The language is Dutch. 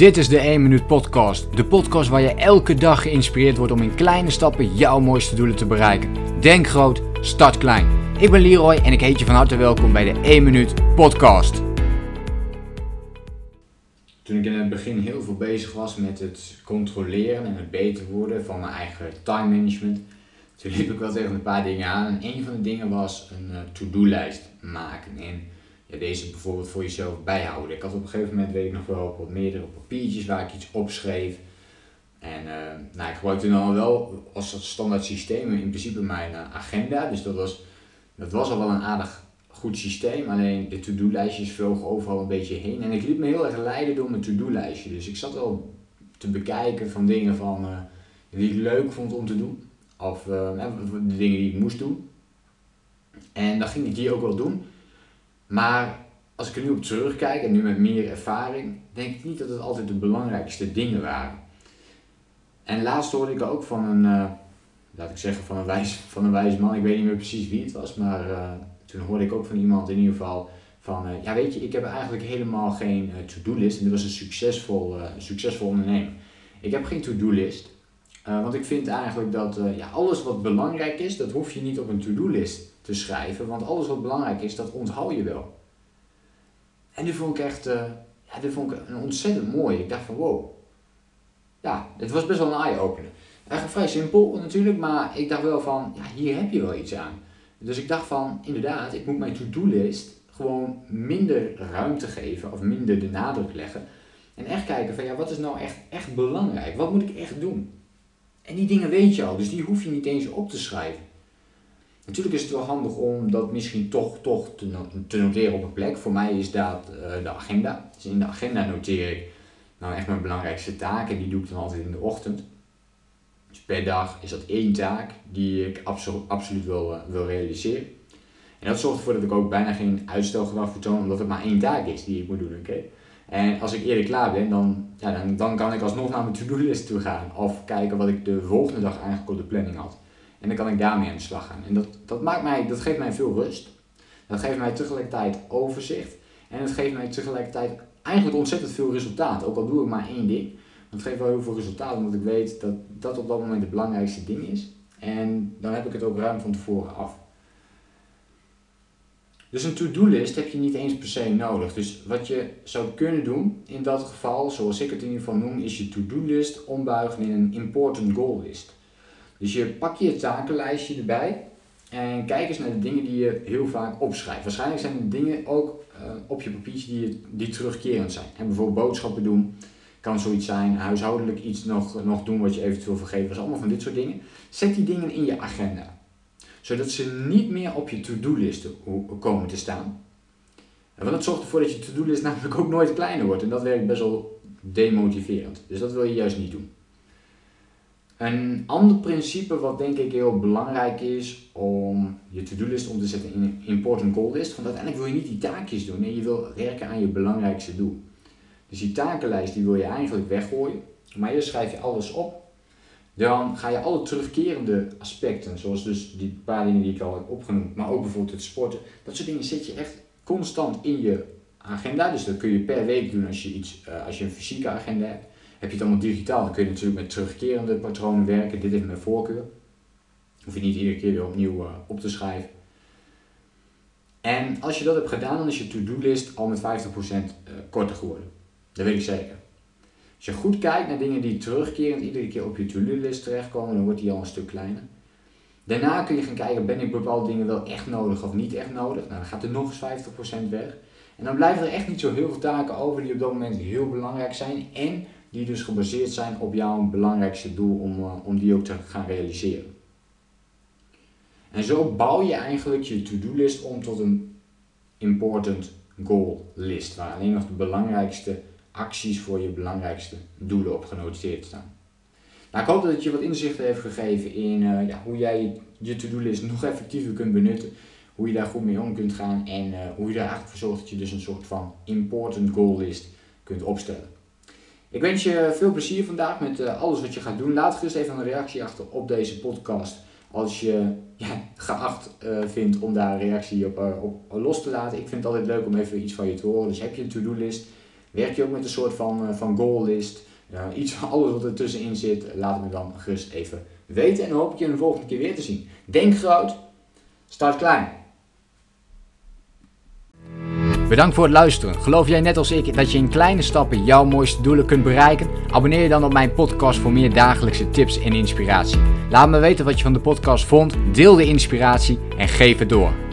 Dit is de 1 Minuut Podcast. De podcast waar je elke dag geïnspireerd wordt om in kleine stappen jouw mooiste doelen te bereiken. Denk groot, start klein. Ik ben Leroy en ik heet je van harte welkom bij de 1 Minuut Podcast. Toen ik in het begin heel veel bezig was met het controleren en het beter worden van mijn eigen time management, toen liep ik wel tegen een paar dingen aan. En een van de dingen was een uh, to-do-lijst maken. En ja, deze bijvoorbeeld voor jezelf bijhouden. Ik had op een gegeven moment, weet ik nog wel, wat meerdere papiertjes waar ik iets opschreef. En uh, nou, ik gebruikte dan wel als standaard systeem in principe mijn uh, agenda. Dus dat was, dat was al wel een aardig goed systeem. Alleen de to-do-lijstjes vlogen overal een beetje heen. En ik liet me heel erg leiden door mijn to-do-lijstje. Dus ik zat wel te bekijken van dingen van, uh, die ik leuk vond om te doen. Of de dingen die ik moest doen. En dan ging ik die ook wel doen. Maar als ik er nu op terugkijk en nu met meer ervaring, denk ik niet dat het altijd de belangrijkste dingen waren. En laatst hoorde ik ook van een, uh, laat ik zeggen, van een, wijs, van een wijs man, ik weet niet meer precies wie het was, maar uh, toen hoorde ik ook van iemand in ieder geval van, uh, ja weet je, ik heb eigenlijk helemaal geen to-do-list en dit was een succesvol, succesvol ondernemer. Ik heb geen to-do-list, want ik vind eigenlijk dat ja, alles wat belangrijk is, dat hoef je niet op een to-do-list te schrijven, want alles wat belangrijk is, dat onthoud je wel. En die vond ik echt, uh, ja, vond ik een ontzettend mooi. Ik dacht van wow, ja, het was best wel een eye-opener. Eigenlijk vrij simpel natuurlijk, maar ik dacht wel van, ja, hier heb je wel iets aan. Dus ik dacht van, inderdaad, ik moet mijn to-do-list gewoon minder ruimte geven of minder de nadruk leggen. En echt kijken van, ja, wat is nou echt, echt belangrijk? Wat moet ik echt doen? En die dingen weet je al, dus die hoef je niet eens op te schrijven. Natuurlijk is het wel handig om dat misschien toch, toch te, te noteren op een plek. Voor mij is dat uh, de agenda. Dus in de agenda noteer ik nou echt mijn belangrijkste taken. Die doe ik dan altijd in de ochtend. Dus per dag is dat één taak die ik absolu absoluut wil, uh, wil realiseren. En dat zorgt ervoor dat ik ook bijna geen uitstelgedrag vertoon, omdat het maar één taak is die ik moet doen. oké? En als ik eerder klaar ben, dan, ja, dan, dan kan ik alsnog naar mijn to-do-list toe gaan. Of kijken wat ik de volgende dag eigenlijk op de planning had. En dan kan ik daarmee aan de slag gaan. En dat, dat, maakt mij, dat geeft mij veel rust. Dat geeft mij tegelijkertijd overzicht. En het geeft mij tegelijkertijd eigenlijk ontzettend veel resultaat. Ook al doe ik maar één ding. Het geeft wel heel veel resultaat omdat ik weet dat dat op dat moment het belangrijkste ding is. En dan heb ik het ook ruim van tevoren af. Dus een to-do-list heb je niet eens per se nodig. Dus wat je zou kunnen doen in dat geval, zoals ik het in ieder geval noem, is je to-do-list ombuigen in een important goal list. Dus je pak je takenlijstje erbij en kijk eens naar de dingen die je heel vaak opschrijft. Waarschijnlijk zijn er dingen ook uh, op je papiertje die, die terugkerend zijn. En bijvoorbeeld boodschappen doen kan zoiets zijn, huishoudelijk iets nog, nog doen wat je eventueel vergeet was. Allemaal van dit soort dingen. Zet die dingen in je agenda. Zodat ze niet meer op je to-do-list komen te staan. Want dat zorgt ervoor dat je to-do-list namelijk ook nooit kleiner wordt. En dat werkt best wel demotiverend. Dus dat wil je juist niet doen. Een ander principe wat denk ik heel belangrijk is om je to-do-list om te zetten in een important goal list. Want uiteindelijk wil je niet die taakjes doen. Nee, je wil werken aan je belangrijkste doel. Dus die takenlijst die wil je eigenlijk weggooien. Maar eerst schrijf je alles op. Dan ga je alle terugkerende aspecten, zoals dus die paar dingen die ik al heb opgenoemd, maar ook bijvoorbeeld het sporten. Dat soort dingen zet je echt constant in je agenda. Dus dat kun je per week doen als je, iets, uh, als je een fysieke agenda hebt. Heb je het allemaal digitaal, dan kun je natuurlijk met terugkerende patronen werken. Dit is mijn voorkeur. Hoef je niet iedere keer weer opnieuw uh, op te schrijven. En als je dat hebt gedaan, dan is je to-do-list al met 50% uh, eh, korter geworden. Dat weet ik zeker. Als je goed kijkt naar dingen die terugkerend iedere keer op je to-do-list terechtkomen, dan wordt die al een stuk kleiner. Daarna kun je gaan kijken, ben ik bepaalde dingen wel echt nodig of niet echt nodig? Nou, dan gaat er nog eens 50% weg. En dan blijven er echt niet zo heel veel taken over die op dat moment heel belangrijk zijn. En die dus gebaseerd zijn op jouw belangrijkste doel om, uh, om die ook te gaan realiseren. En zo bouw je eigenlijk je to-do-list om tot een important goal list, waar alleen nog de belangrijkste acties voor je belangrijkste doelen op genoteerd staan. Nou, ik hoop dat het je wat inzichten heeft gegeven in uh, ja, hoe jij je to-do-list nog effectiever kunt benutten, hoe je daar goed mee om kunt gaan en uh, hoe je er eigenlijk voor zorgt dat je dus een soort van important goal list kunt opstellen. Ik wens je veel plezier vandaag met uh, alles wat je gaat doen. Laat gerust even een reactie achter op deze podcast. Als je ja, geacht vindt om daar een reactie op, op los te laten. Ik vind het altijd leuk om even iets van je te horen. Dus heb je een to-do list? Werk je ook met een soort van, uh, van goallist? iets van alles wat er tussenin zit, laat me dan gerust even weten. En dan hoop ik je de volgende keer weer te zien. Denk groot, start klein. Bedankt voor het luisteren. Geloof jij net als ik dat je in kleine stappen jouw mooiste doelen kunt bereiken? Abonneer je dan op mijn podcast voor meer dagelijkse tips en inspiratie. Laat me weten wat je van de podcast vond, deel de inspiratie en geef het door.